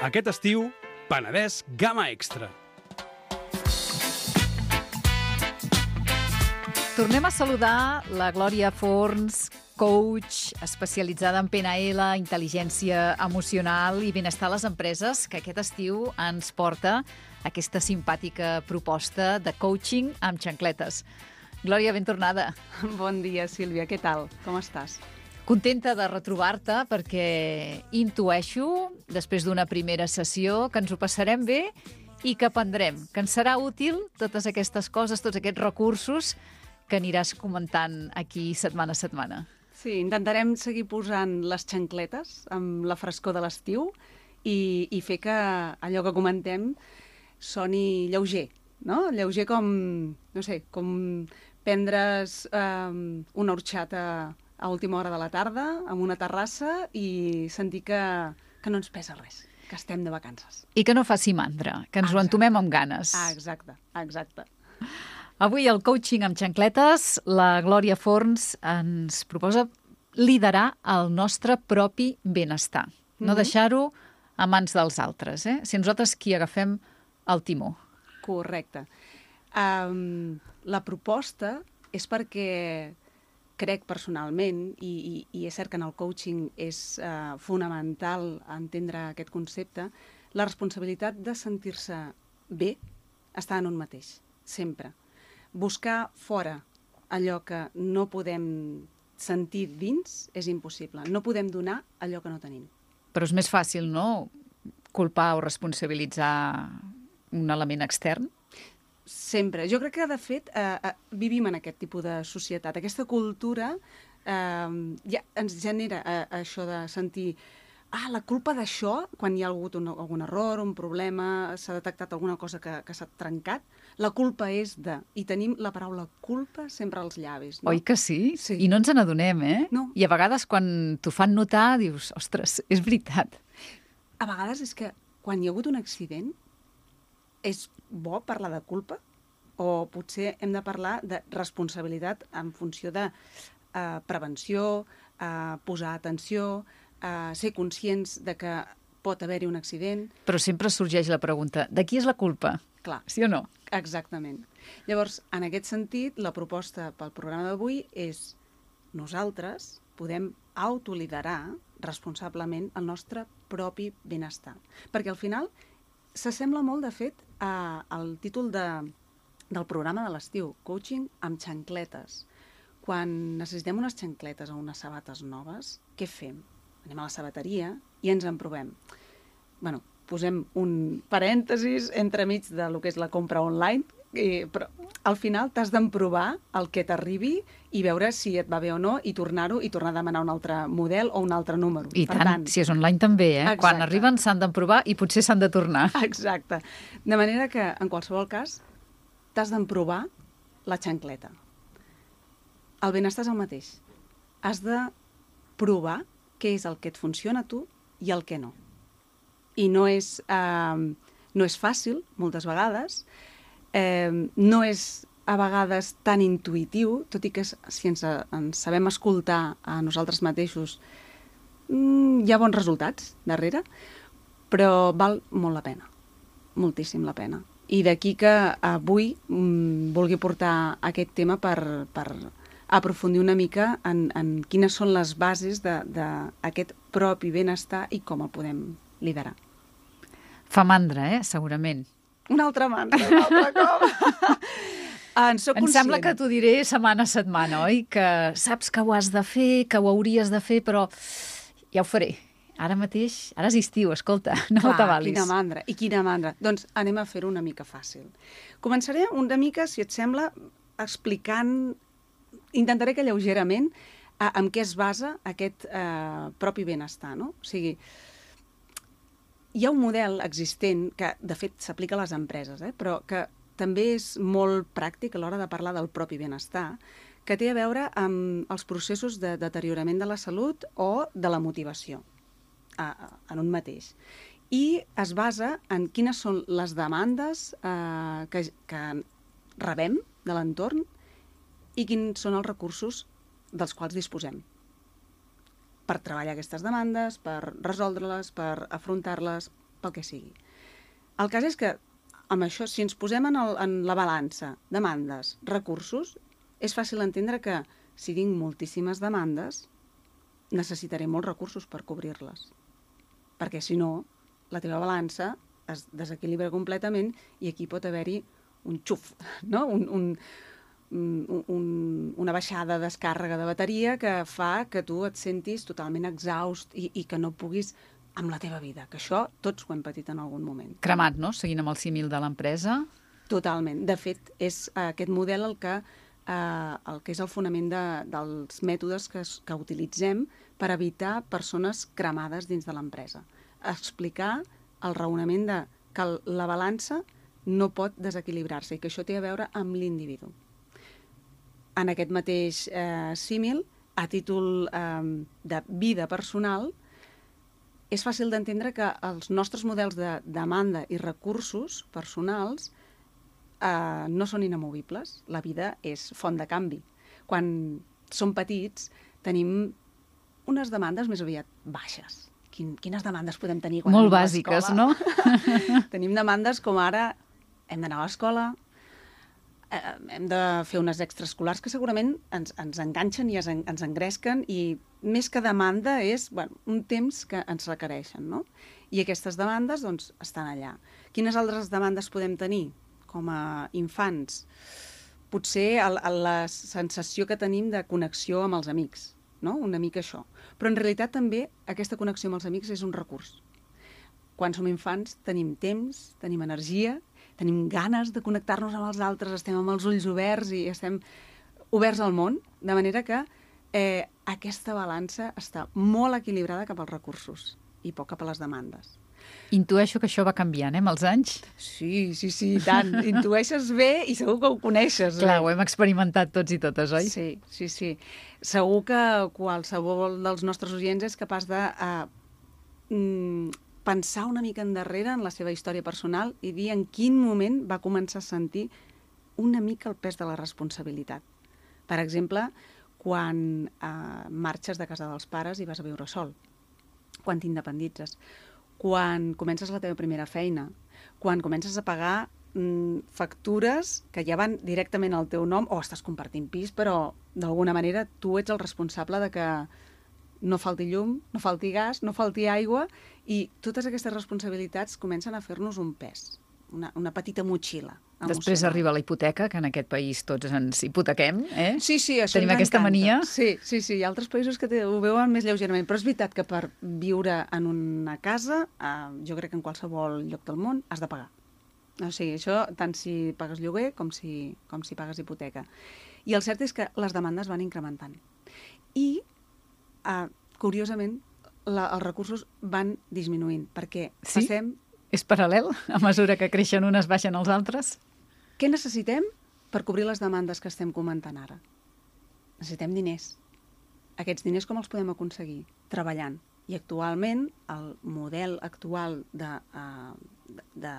Aquest estiu, Penedès Gama Extra. Tornem a saludar la Glòria Forns, coach especialitzada en PNL, intel·ligència emocional i benestar a les empreses, que aquest estiu ens porta aquesta simpàtica proposta de coaching amb xancletes. Glòria, ben tornada. Bon dia, Sílvia. Què tal? Com estàs? Contenta de retrobar-te perquè intueixo, després d'una primera sessió, que ens ho passarem bé i que aprendrem, que ens serà útil totes aquestes coses, tots aquests recursos que aniràs comentant aquí setmana a setmana. Sí, intentarem seguir posant les xancletes amb la frescor de l'estiu i, i fer que allò que comentem soni lleuger, no? Lleuger com, no sé, com prendre's um, una horxata a última hora de la tarda, amb una terrassa, i sentir que, que no ens pesa res, que estem de vacances. I que no faci mandra, que ens exacte. ho entomem amb ganes. Ah, exacte, exacte. Avui el coaching amb xancletes, la Glòria Forns ens proposa liderar el nostre propi benestar. No mm -hmm. deixar-ho a mans dels altres, eh? Si nosaltres qui agafem el timó. Correcte. Um, la proposta és perquè crec personalment, i, i, i és cert que en el coaching és uh, fonamental entendre aquest concepte, la responsabilitat de sentir-se bé està en un mateix, sempre buscar fora allò que no podem sentir dins és impossible. No podem donar allò que no tenim. Però és més fàcil, no?, culpar o responsabilitzar un element extern? Sempre. Jo crec que, de fet, eh, eh, vivim en aquest tipus de societat. Aquesta cultura eh, ja ens genera eh, això de sentir ah, la culpa d'això, quan hi ha hagut un, algun error, un problema, s'ha detectat alguna cosa que, que s'ha trencat, la culpa és de... I tenim la paraula culpa sempre als llavis. No? Oi que sí? sí? I no ens n'adonem, eh? No. I a vegades quan t'ho fan notar dius, ostres, és veritat. A vegades és que quan hi ha hagut un accident és bo parlar de culpa o potser hem de parlar de responsabilitat en funció de eh, prevenció, eh, posar atenció, eh, ser conscients de que pot haver-hi un accident. Però sempre sorgeix la pregunta, de qui és la culpa? Clar. Sí o no? Exactament. Llavors, en aquest sentit, la proposta pel programa d'avui és nosaltres podem autoliderar responsablement el nostre propi benestar. Perquè al final s'assembla molt, de fet, a, al títol de, del programa de l'estiu, Coaching amb xancletes. Quan necessitem unes xancletes o unes sabates noves, què fem? anem a la sabateria i ens en provem. bueno, posem un parèntesis entremig de lo que és la compra online, i, però al final t'has d'emprovar el que t'arribi i veure si et va bé o no i tornar-ho i tornar a demanar un altre model o un altre número. I per tant, tant, si és online també, eh? Exacte. Quan arriben s'han d'emprovar i potser s'han de tornar. Exacte. De manera que, en qualsevol cas, t'has d'emprovar la xancleta. El benestar és el mateix. Has de provar què és el que et funciona a tu i el que no. I no és, eh, no és fàcil, moltes vegades, eh, no és a vegades tan intuïtiu, tot i que si ens, ens sabem escoltar a nosaltres mateixos, mm, hi ha bons resultats darrere, però val molt la pena, moltíssim la pena. I d'aquí que avui mm, vulgui portar aquest tema per, per aprofundir una mica en, en quines són les bases d'aquest propi benestar i com el podem liderar. Fa mandra, eh? Segurament. Un altre mandra, un altre cop. En, soc em sembla que t'ho diré setmana a setmana, oi? Que saps que ho has de fer, que ho hauries de fer, però ja ho faré. Ara mateix, ara és estiu, escolta, no t'avalis. quina mandra, i quina mandra. Doncs anem a fer-ho una mica fàcil. Començaré una mica, si et sembla, explicant intentaré que lleugerament a, en què es basa aquest eh, propi benestar, no? O sigui, hi ha un model existent que, de fet, s'aplica a les empreses, eh? però que també és molt pràctic a l'hora de parlar del propi benestar, que té a veure amb els processos de deteriorament de la salut o de la motivació a, a, en un mateix. I es basa en quines són les demandes eh, que, que rebem de l'entorn i quins són els recursos dels quals disposem per treballar aquestes demandes, per resoldre-les, per afrontar-les, pel que sigui. El cas és que amb això, si ens posem en, el, en la balança demandes, recursos, és fàcil entendre que si tinc moltíssimes demandes, necessitaré molts recursos per cobrir-les. Perquè si no, la teva balança es desequilibra completament i aquí pot haver-hi un xuf, no? un, un, un, un, una baixada de descàrrega de bateria que fa que tu et sentis totalment exhaust i, i que no puguis amb la teva vida, que això tots ho hem patit en algun moment. Cremat, no?, seguint amb el símil de l'empresa. Totalment. De fet, és uh, aquest model el que, uh, el que és el fonament de, dels mètodes que, que utilitzem per evitar persones cremades dins de l'empresa. Explicar el raonament de que la balança no pot desequilibrar-se i que això té a veure amb l'individu en aquest mateix eh, símil, a títol eh, de vida personal, és fàcil d'entendre que els nostres models de demanda i recursos personals eh, no són inamovibles. La vida és font de canvi. Quan som petits tenim unes demandes més aviat baixes. Quin, quines demandes podem tenir quan Molt bàsiques, no? tenim demandes com ara hem d'anar a l'escola, hem de fer unes extraescolars que segurament ens, ens enganxen i ens, ens engresquen i més que demanda és bueno, un temps que ens requereixen, no? I aquestes demandes, doncs, estan allà. Quines altres demandes podem tenir com a infants? Potser el, el, la sensació que tenim de connexió amb els amics, no? Una mica això. Però en realitat també aquesta connexió amb els amics és un recurs. Quan som infants tenim temps, tenim energia tenim ganes de connectar-nos amb els altres, estem amb els ulls oberts i estem oberts al món, de manera que eh, aquesta balança està molt equilibrada cap als recursos i poc cap a les demandes. Intueixo que això va canviant, eh, amb els anys? Sí, sí, sí, tant. Intueixes bé i segur que ho coneixes. Clar, bé. ho hem experimentat tots i totes, oi? Sí, sí, sí. Segur que qualsevol dels nostres oients és capaç de uh, mm, pensar una mica endarrere en la seva història personal i dir en quin moment va començar a sentir una mica el pes de la responsabilitat. Per exemple, quan eh, marxes de casa dels pares i vas a viure sol, quan t'independitzes, quan comences la teva primera feina, quan comences a pagar mm, factures que ja van directament al teu nom o estàs compartint pis, però d'alguna manera tu ets el responsable de que no falti llum, no falti gas, no falti aigua, i totes aquestes responsabilitats comencen a fer-nos un pes, una, una petita motxilla. Emocional. Després arriba la hipoteca, que en aquest país tots ens hipotequem, eh? Sí, sí, això Tenim aquesta mania. Sí, sí, sí, hi ha altres països que ho veuen més lleugerament, però és veritat que per viure en una casa, eh, jo crec que en qualsevol lloc del món, has de pagar. O sigui, això tant si pagues lloguer com si, com si pagues hipoteca. I el cert és que les demandes van incrementant. I uh, curiosament, la, els recursos van disminuint, perquè sí? passem... És paral·lel? A mesura que creixen unes, baixen els altres? Què necessitem per cobrir les demandes que estem comentant ara? Necessitem diners. Aquests diners com els podem aconseguir? Treballant. I actualment, el model actual de, de, de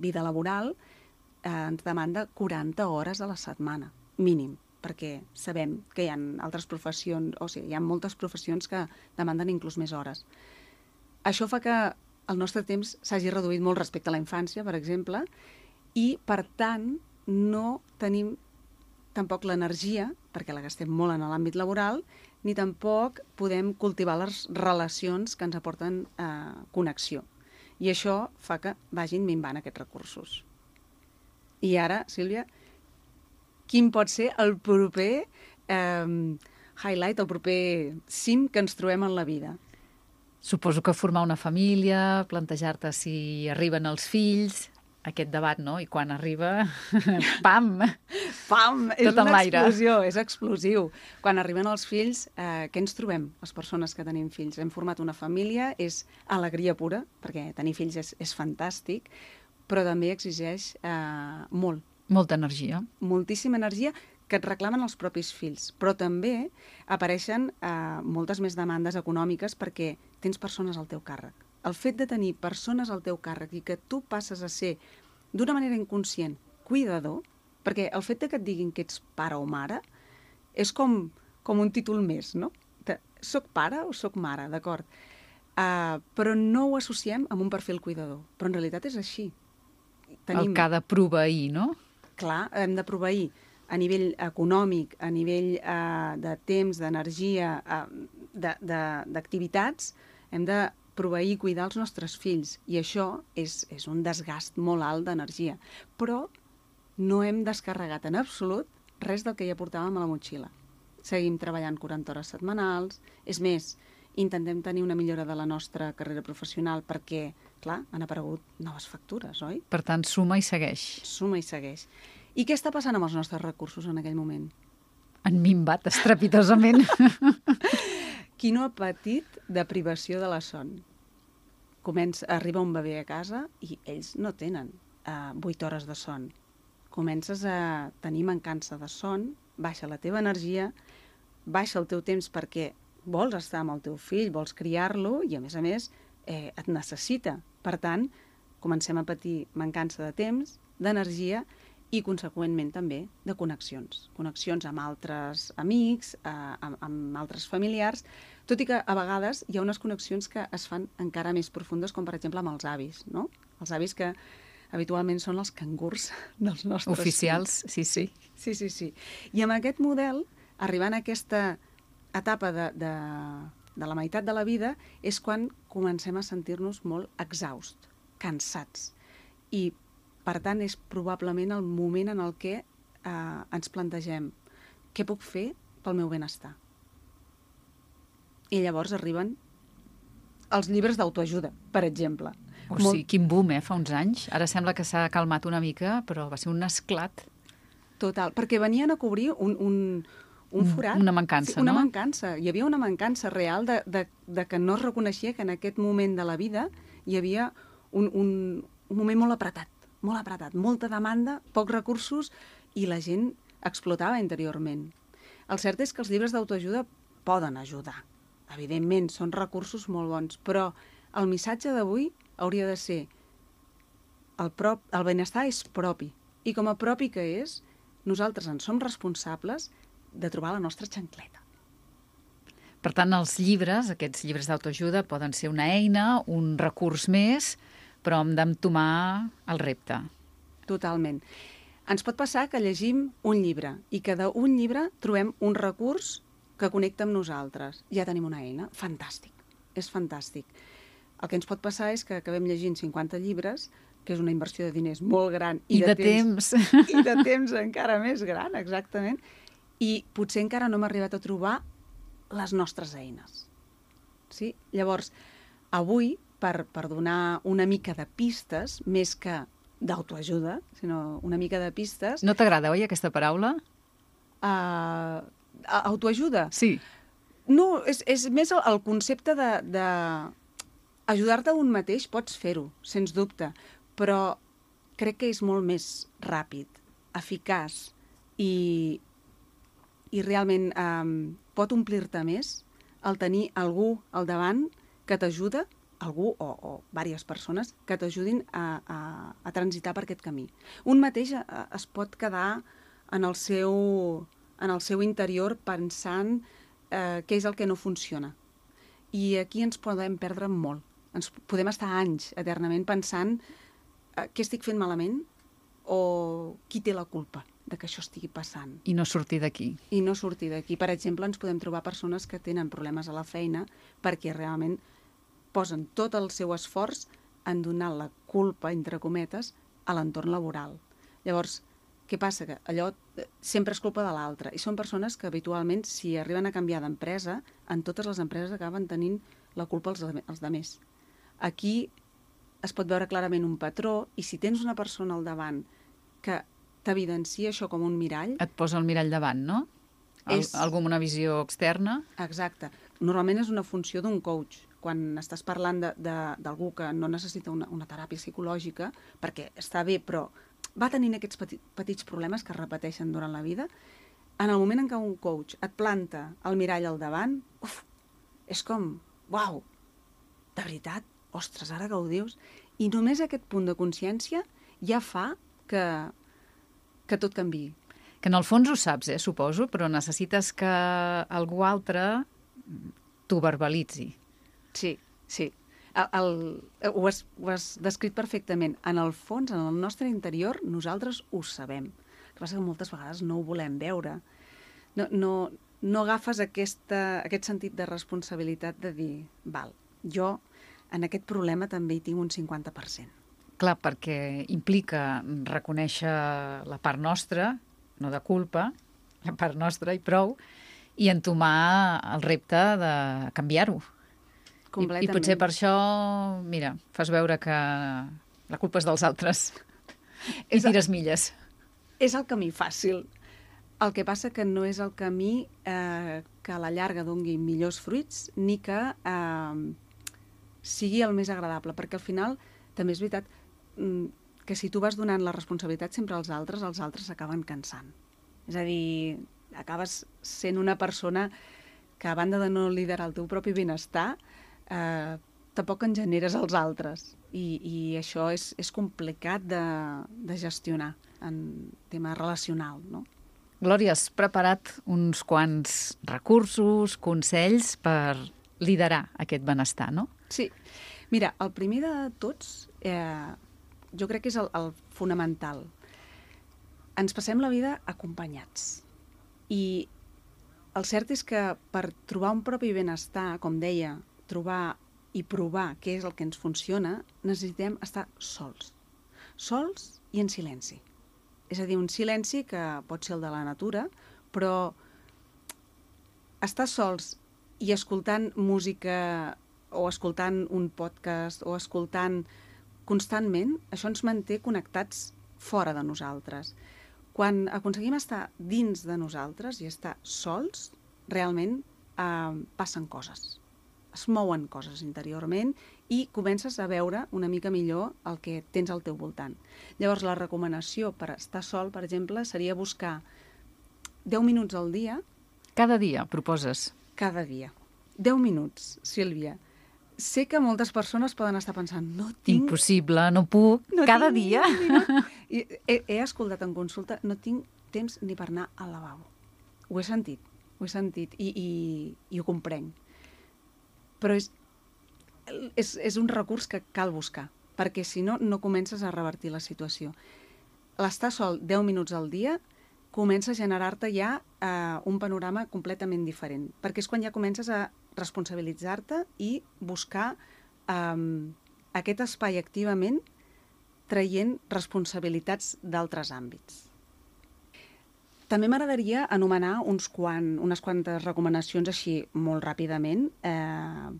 vida laboral eh, ens demanda 40 hores a la setmana, mínim perquè sabem que hi ha altres professions, o sigui, hi ha moltes professions que demanden inclús més hores. Això fa que el nostre temps s'hagi reduït molt respecte a la infància, per exemple, i, per tant, no tenim tampoc l'energia, perquè la gastem molt en l'àmbit laboral, ni tampoc podem cultivar les relacions que ens aporten eh, connexió. I això fa que vagin minvant aquests recursos. I ara, Sílvia, quin pot ser el proper eh, highlight, el proper cim que ens trobem en la vida. Suposo que formar una família, plantejar-te si arriben els fills, aquest debat, no? I quan arriba, pam! Pam! Tot és una explosió, és explosiu. Quan arriben els fills, eh, què ens trobem, les persones que tenim fills? Hem format una família, és alegria pura, perquè tenir fills és, és fantàstic, però també exigeix eh, molt, molta energia. Moltíssima energia que et reclamen els propis fills, però també apareixen eh, moltes més demandes econòmiques perquè tens persones al teu càrrec. El fet de tenir persones al teu càrrec i que tu passes a ser, d'una manera inconscient, cuidador, perquè el fet de que et diguin que ets pare o mare és com, com un títol més, no? De, soc pare o soc mare, d'acord? Uh, però no ho associem amb un perfil cuidador. Però en realitat és així. El que ha de proveir, no? Clar, hem de proveir a nivell econòmic, a nivell uh, de temps, d'energia, uh, d'activitats, hem de proveir i cuidar els nostres fills. I això és, és un desgast molt alt d'energia. Però no hem descarregat en absolut res del que ja portàvem a la motxilla. Seguim treballant 40 hores setmanals. És més, intentem tenir una millora de la nostra carrera professional perquè, clar, han aparegut noves factures, oi? Per tant, suma i segueix. Suma i segueix. I què està passant amb els nostres recursos en aquell moment? Han minvat estrepitosament. Qui no ha patit de privació de la son? Comença, arriba un bebè a casa i ells no tenen eh, 8 hores de son. Comences a tenir mancança de son, baixa la teva energia, baixa el teu temps perquè vols estar amb el teu fill, vols criar-lo i, a més a més, eh, et necessita. Per tant, comencem a patir mancança de temps, d'energia i, conseqüentment, també de connexions. Connexions amb altres amics, eh, amb, amb altres familiars, tot i que a vegades hi ha unes connexions que es fan encara més profundes, com per exemple amb els avis, no? Els avis que habitualment són els cangurs dels nostres Oficials, fills. sí, sí. Sí, sí, sí. I amb aquest model, arribant a aquesta etapa de, de, de la meitat de la vida és quan comencem a sentir-nos molt exhaust, cansats. I, per tant, és probablement el moment en el que eh, ens plantegem què puc fer pel meu benestar. I llavors arriben els llibres d'autoajuda, per exemple. O sigui, Molt... quin boom, eh, fa uns anys. Ara sembla que s'ha calmat una mica, però va ser un esclat. Total, perquè venien a cobrir un, un, un forat. Una mancança, sí, una no? Una mancança. Hi havia una mancança real de, de, de que no es reconeixia que en aquest moment de la vida hi havia un, un, un moment molt apretat, molt apretat, molta demanda, pocs recursos i la gent explotava interiorment. El cert és que els llibres d'autoajuda poden ajudar. Evidentment, són recursos molt bons, però el missatge d'avui hauria de ser el, prop, el benestar és propi, i com a propi que és, nosaltres en som responsables de trobar la nostra xancleta. Per tant, els llibres, aquests llibres d'autoajuda, poden ser una eina, un recurs més, però hem d'entomar el repte. Totalment. Ens pot passar que llegim un llibre i que d'un llibre trobem un recurs que connecta amb nosaltres. Ja tenim una eina. Fantàstic. És fantàstic. El que ens pot passar és que acabem llegint 50 llibres, que és una inversió de diners molt gran i, I de, de temps, temps. I de temps encara més gran, exactament i potser encara no hem arribat a trobar les nostres eines. Sí? Llavors, avui, per, per donar una mica de pistes, més que d'autoajuda, sinó una mica de pistes... No t'agrada, oi, aquesta paraula? Uh, autoajuda? Sí. No, és, és més el, el concepte de... de ajudar-te un mateix pots fer-ho, sens dubte, però crec que és molt més ràpid, eficaç i, i realment eh, pot omplir-te més el tenir algú al davant que t'ajuda, algú o, o diverses persones, que t'ajudin a, a, a transitar per aquest camí. Un mateix eh, es pot quedar en el seu, en el seu interior pensant eh, què és el que no funciona. I aquí ens podem perdre molt. Ens podem estar anys eternament pensant eh, què estic fent malament o qui té la culpa de que això estigui passant. I no sortir d'aquí. I no sortir d'aquí. Per exemple, ens podem trobar persones que tenen problemes a la feina perquè realment posen tot el seu esforç en donar la culpa, entre cometes, a l'entorn laboral. Llavors, què passa? Que allò eh, sempre és culpa de l'altre. I són persones que habitualment, si arriben a canviar d'empresa, en totes les empreses acaben tenint la culpa als, als de més. Aquí es pot veure clarament un patró i si tens una persona al davant que t'evidencia això com un mirall. Et posa el mirall davant, no? El, és... Algú amb una visió externa. Exacte. Normalment és una funció d'un coach. Quan estàs parlant d'algú que no necessita una, una teràpia psicològica, perquè està bé, però va tenint aquests petit, petits problemes que es repeteixen durant la vida, en el moment en què un coach et planta el mirall al davant, uf, és com, uau, de veritat, ostres, ara que ho dius, i només aquest punt de consciència ja fa que que tot canvi. Que en el fons ho saps, eh, suposo, però necessites que algú altre t'ho verbalitzi. Sí, sí. El, el, ho, has, ho has descrit perfectament. En el fons, en el nostre interior, nosaltres ho sabem. El que passa que moltes vegades no ho volem veure. No, no, no agafes aquesta, aquest sentit de responsabilitat de dir, val, jo en aquest problema també hi tinc un 50%. Clar, perquè implica reconèixer la part nostra, no de culpa, la part nostra i prou, i entomar el repte de canviar-ho. I, I potser per això, mira, fas veure que la culpa és dels altres i és tires milles. És el camí fàcil. El que passa que no és el camí eh, que a la llarga dongui millors fruits ni que eh, sigui el més agradable, perquè al final també és veritat que si tu vas donant la responsabilitat sempre als altres, els altres s'acaben cansant. És a dir, acabes sent una persona que a banda de no liderar el teu propi benestar, eh, tampoc en generes als altres. I, i això és, és complicat de, de gestionar en tema relacional, no? Glòria, has preparat uns quants recursos, consells per liderar aquest benestar, no? Sí. Mira, el primer de tots, eh, jo crec que és el, el fonamental. Ens passem la vida acompanyats. I el cert és que per trobar un propi benestar, com deia, trobar i provar què és el que ens funciona, necessitem estar sols. Sols i en silenci. És a dir, un silenci que pot ser el de la natura, però estar sols i escoltant música o escoltant un podcast o escoltant constantment, això ens manté connectats fora de nosaltres. Quan aconseguim estar dins de nosaltres i estar sols, realment eh, passen coses es mouen coses interiorment i comences a veure una mica millor el que tens al teu voltant. Llavors, la recomanació per estar sol, per exemple, seria buscar 10 minuts al dia. Cada dia, proposes? Cada dia. 10 minuts, Sílvia. Sé que moltes persones poden estar pensant no tinc... Impossible, no puc. No Cada dia. I he, he escoltat en consulta, no tinc temps ni per anar al lavabo. Ho he sentit, ho he sentit i, i, i ho comprenc però és, és, és un recurs que cal buscar, perquè si no, no comences a revertir la situació. L'estar sol 10 minuts al dia comença a generar-te ja eh, un panorama completament diferent, perquè és quan ja comences a responsabilitzar-te i buscar eh, aquest espai activament traient responsabilitats d'altres àmbits. També m'agradaria anomenar uns quan, unes quantes recomanacions així molt ràpidament eh,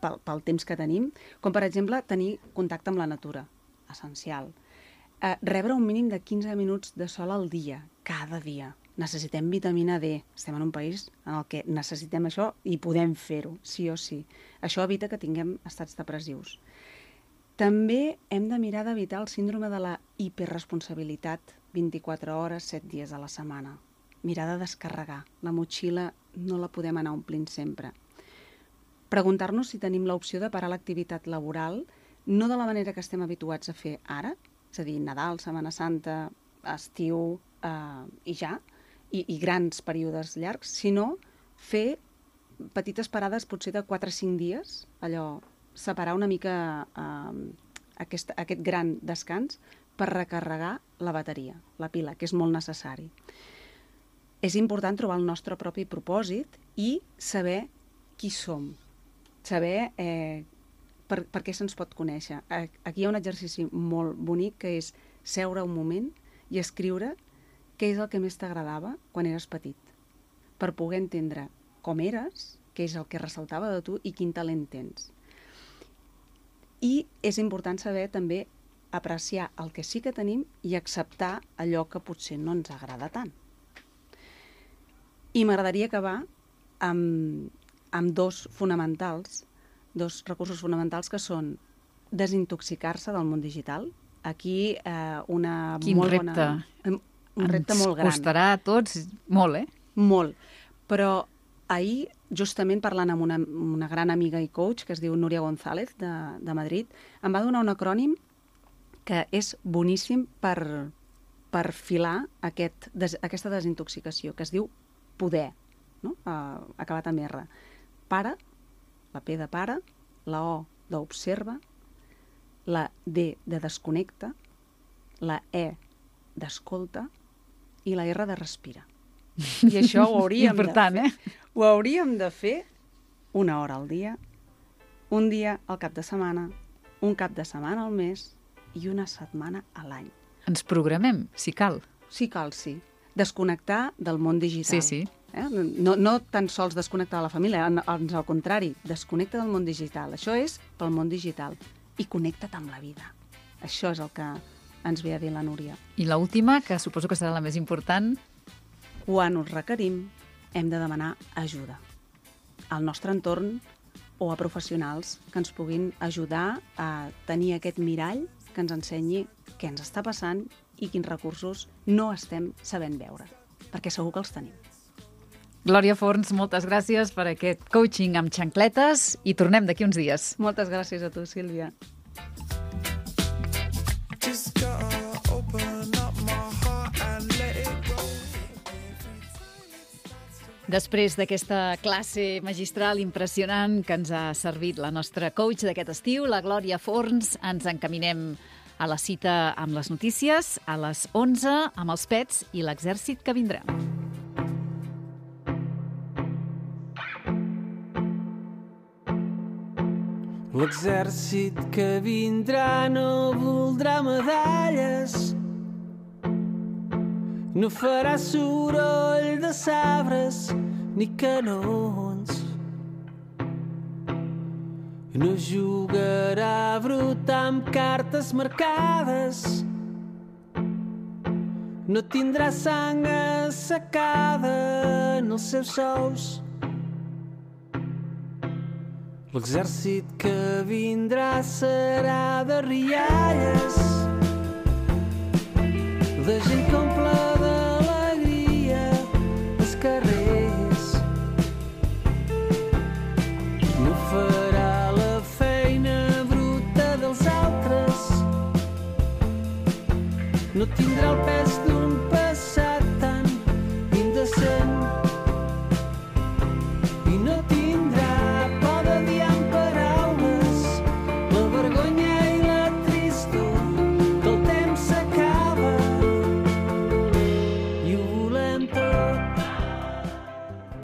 pel, pel temps que tenim, com per exemple tenir contacte amb la natura, essencial. Eh, rebre un mínim de 15 minuts de sol al dia, cada dia. Necessitem vitamina D. Estem en un país en el que necessitem això i podem fer-ho, sí o sí. Això evita que tinguem estats depressius. També hem de mirar d'evitar el síndrome de la hiperresponsabilitat 24 hores, 7 dies a la setmana. Mirar de descarregar. La motxilla no la podem anar omplint sempre. Preguntar-nos si tenim l'opció de parar l'activitat laboral, no de la manera que estem habituats a fer ara, és a dir, Nadal, Setmana Santa, estiu eh, i ja, i, i grans períodes llargs, sinó fer petites parades potser de 4 o 5 dies, allò, separar una mica eh, aquest, aquest gran descans per recarregar la bateria, la pila, que és molt necessari. És important trobar el nostre propi propòsit i saber qui som, saber eh, per, per què se'ns pot conèixer. Aquí hi ha un exercici molt bonic que és seure un moment i escriure què és el que més t'agradava quan eres petit, per poder entendre com eres, què és el que ressaltava de tu i quin talent tens. I és important saber també apreciar el que sí que tenim i acceptar allò que potser no ens agrada tant. I m'agradaria acabar amb, amb dos fonamentals, dos recursos fonamentals que són desintoxicar-se del món digital. Aquí eh, una Quin molt repte. bona... Un repte Ens molt gran. costarà a tots molt, eh? Molt. Però ahir, justament parlant amb una, una gran amiga i coach que es diu Núria González de, de Madrid, em va donar un acrònim que és boníssim per, per filar aquest, des, aquesta desintoxicació, que es diu poder, no? uh, acabat amb R. Para, la P de pare, la O d'observa, la D de desconnecta, la E d'escolta i la R de respira. I això ho hauríem Important, de fer. eh? Ho hauríem de fer una hora al dia, un dia al cap de setmana, un cap de setmana al mes i una setmana a l'any. Ens programem, si cal. Sí cal, sí. Desconnectar del món digital. Sí, sí. Eh? No, no tan sols desconnectar de la família, en- ans al contrari, desconnecta del món digital. Això és pel món digital. I connecta't amb la vida. Això és el que ens ve a dir la Núria. I la última, que suposo que serà la més important, Quan us requerim, hem de demanar ajuda al nostre entorn o a professionals que ens puguin ajudar a tenir aquest mirall que ens ensenyi què ens està passant i quins recursos no estem sabent veure, perquè segur que els tenim. Glòria Forns, moltes gràcies per aquest coaching amb xancletes i tornem d'aquí uns dies. Moltes gràcies a tu, Sílvia. Després d'aquesta classe magistral impressionant que ens ha servit la nostra coach d'aquest estiu, la Glòria Forns, ens encaminem a la cita amb les notícies, a les 11 amb els pets i l'exèrcit que vindrà. L'exèrcit que vindrà no voldrà medalles, no farà soroll de sabres ni canons. No jugarà brut amb cartes marcades, no tindrà sang assecada en els seus sous. L'exèrcit que vindrà serà de rialles, de gent que lo tindrà pé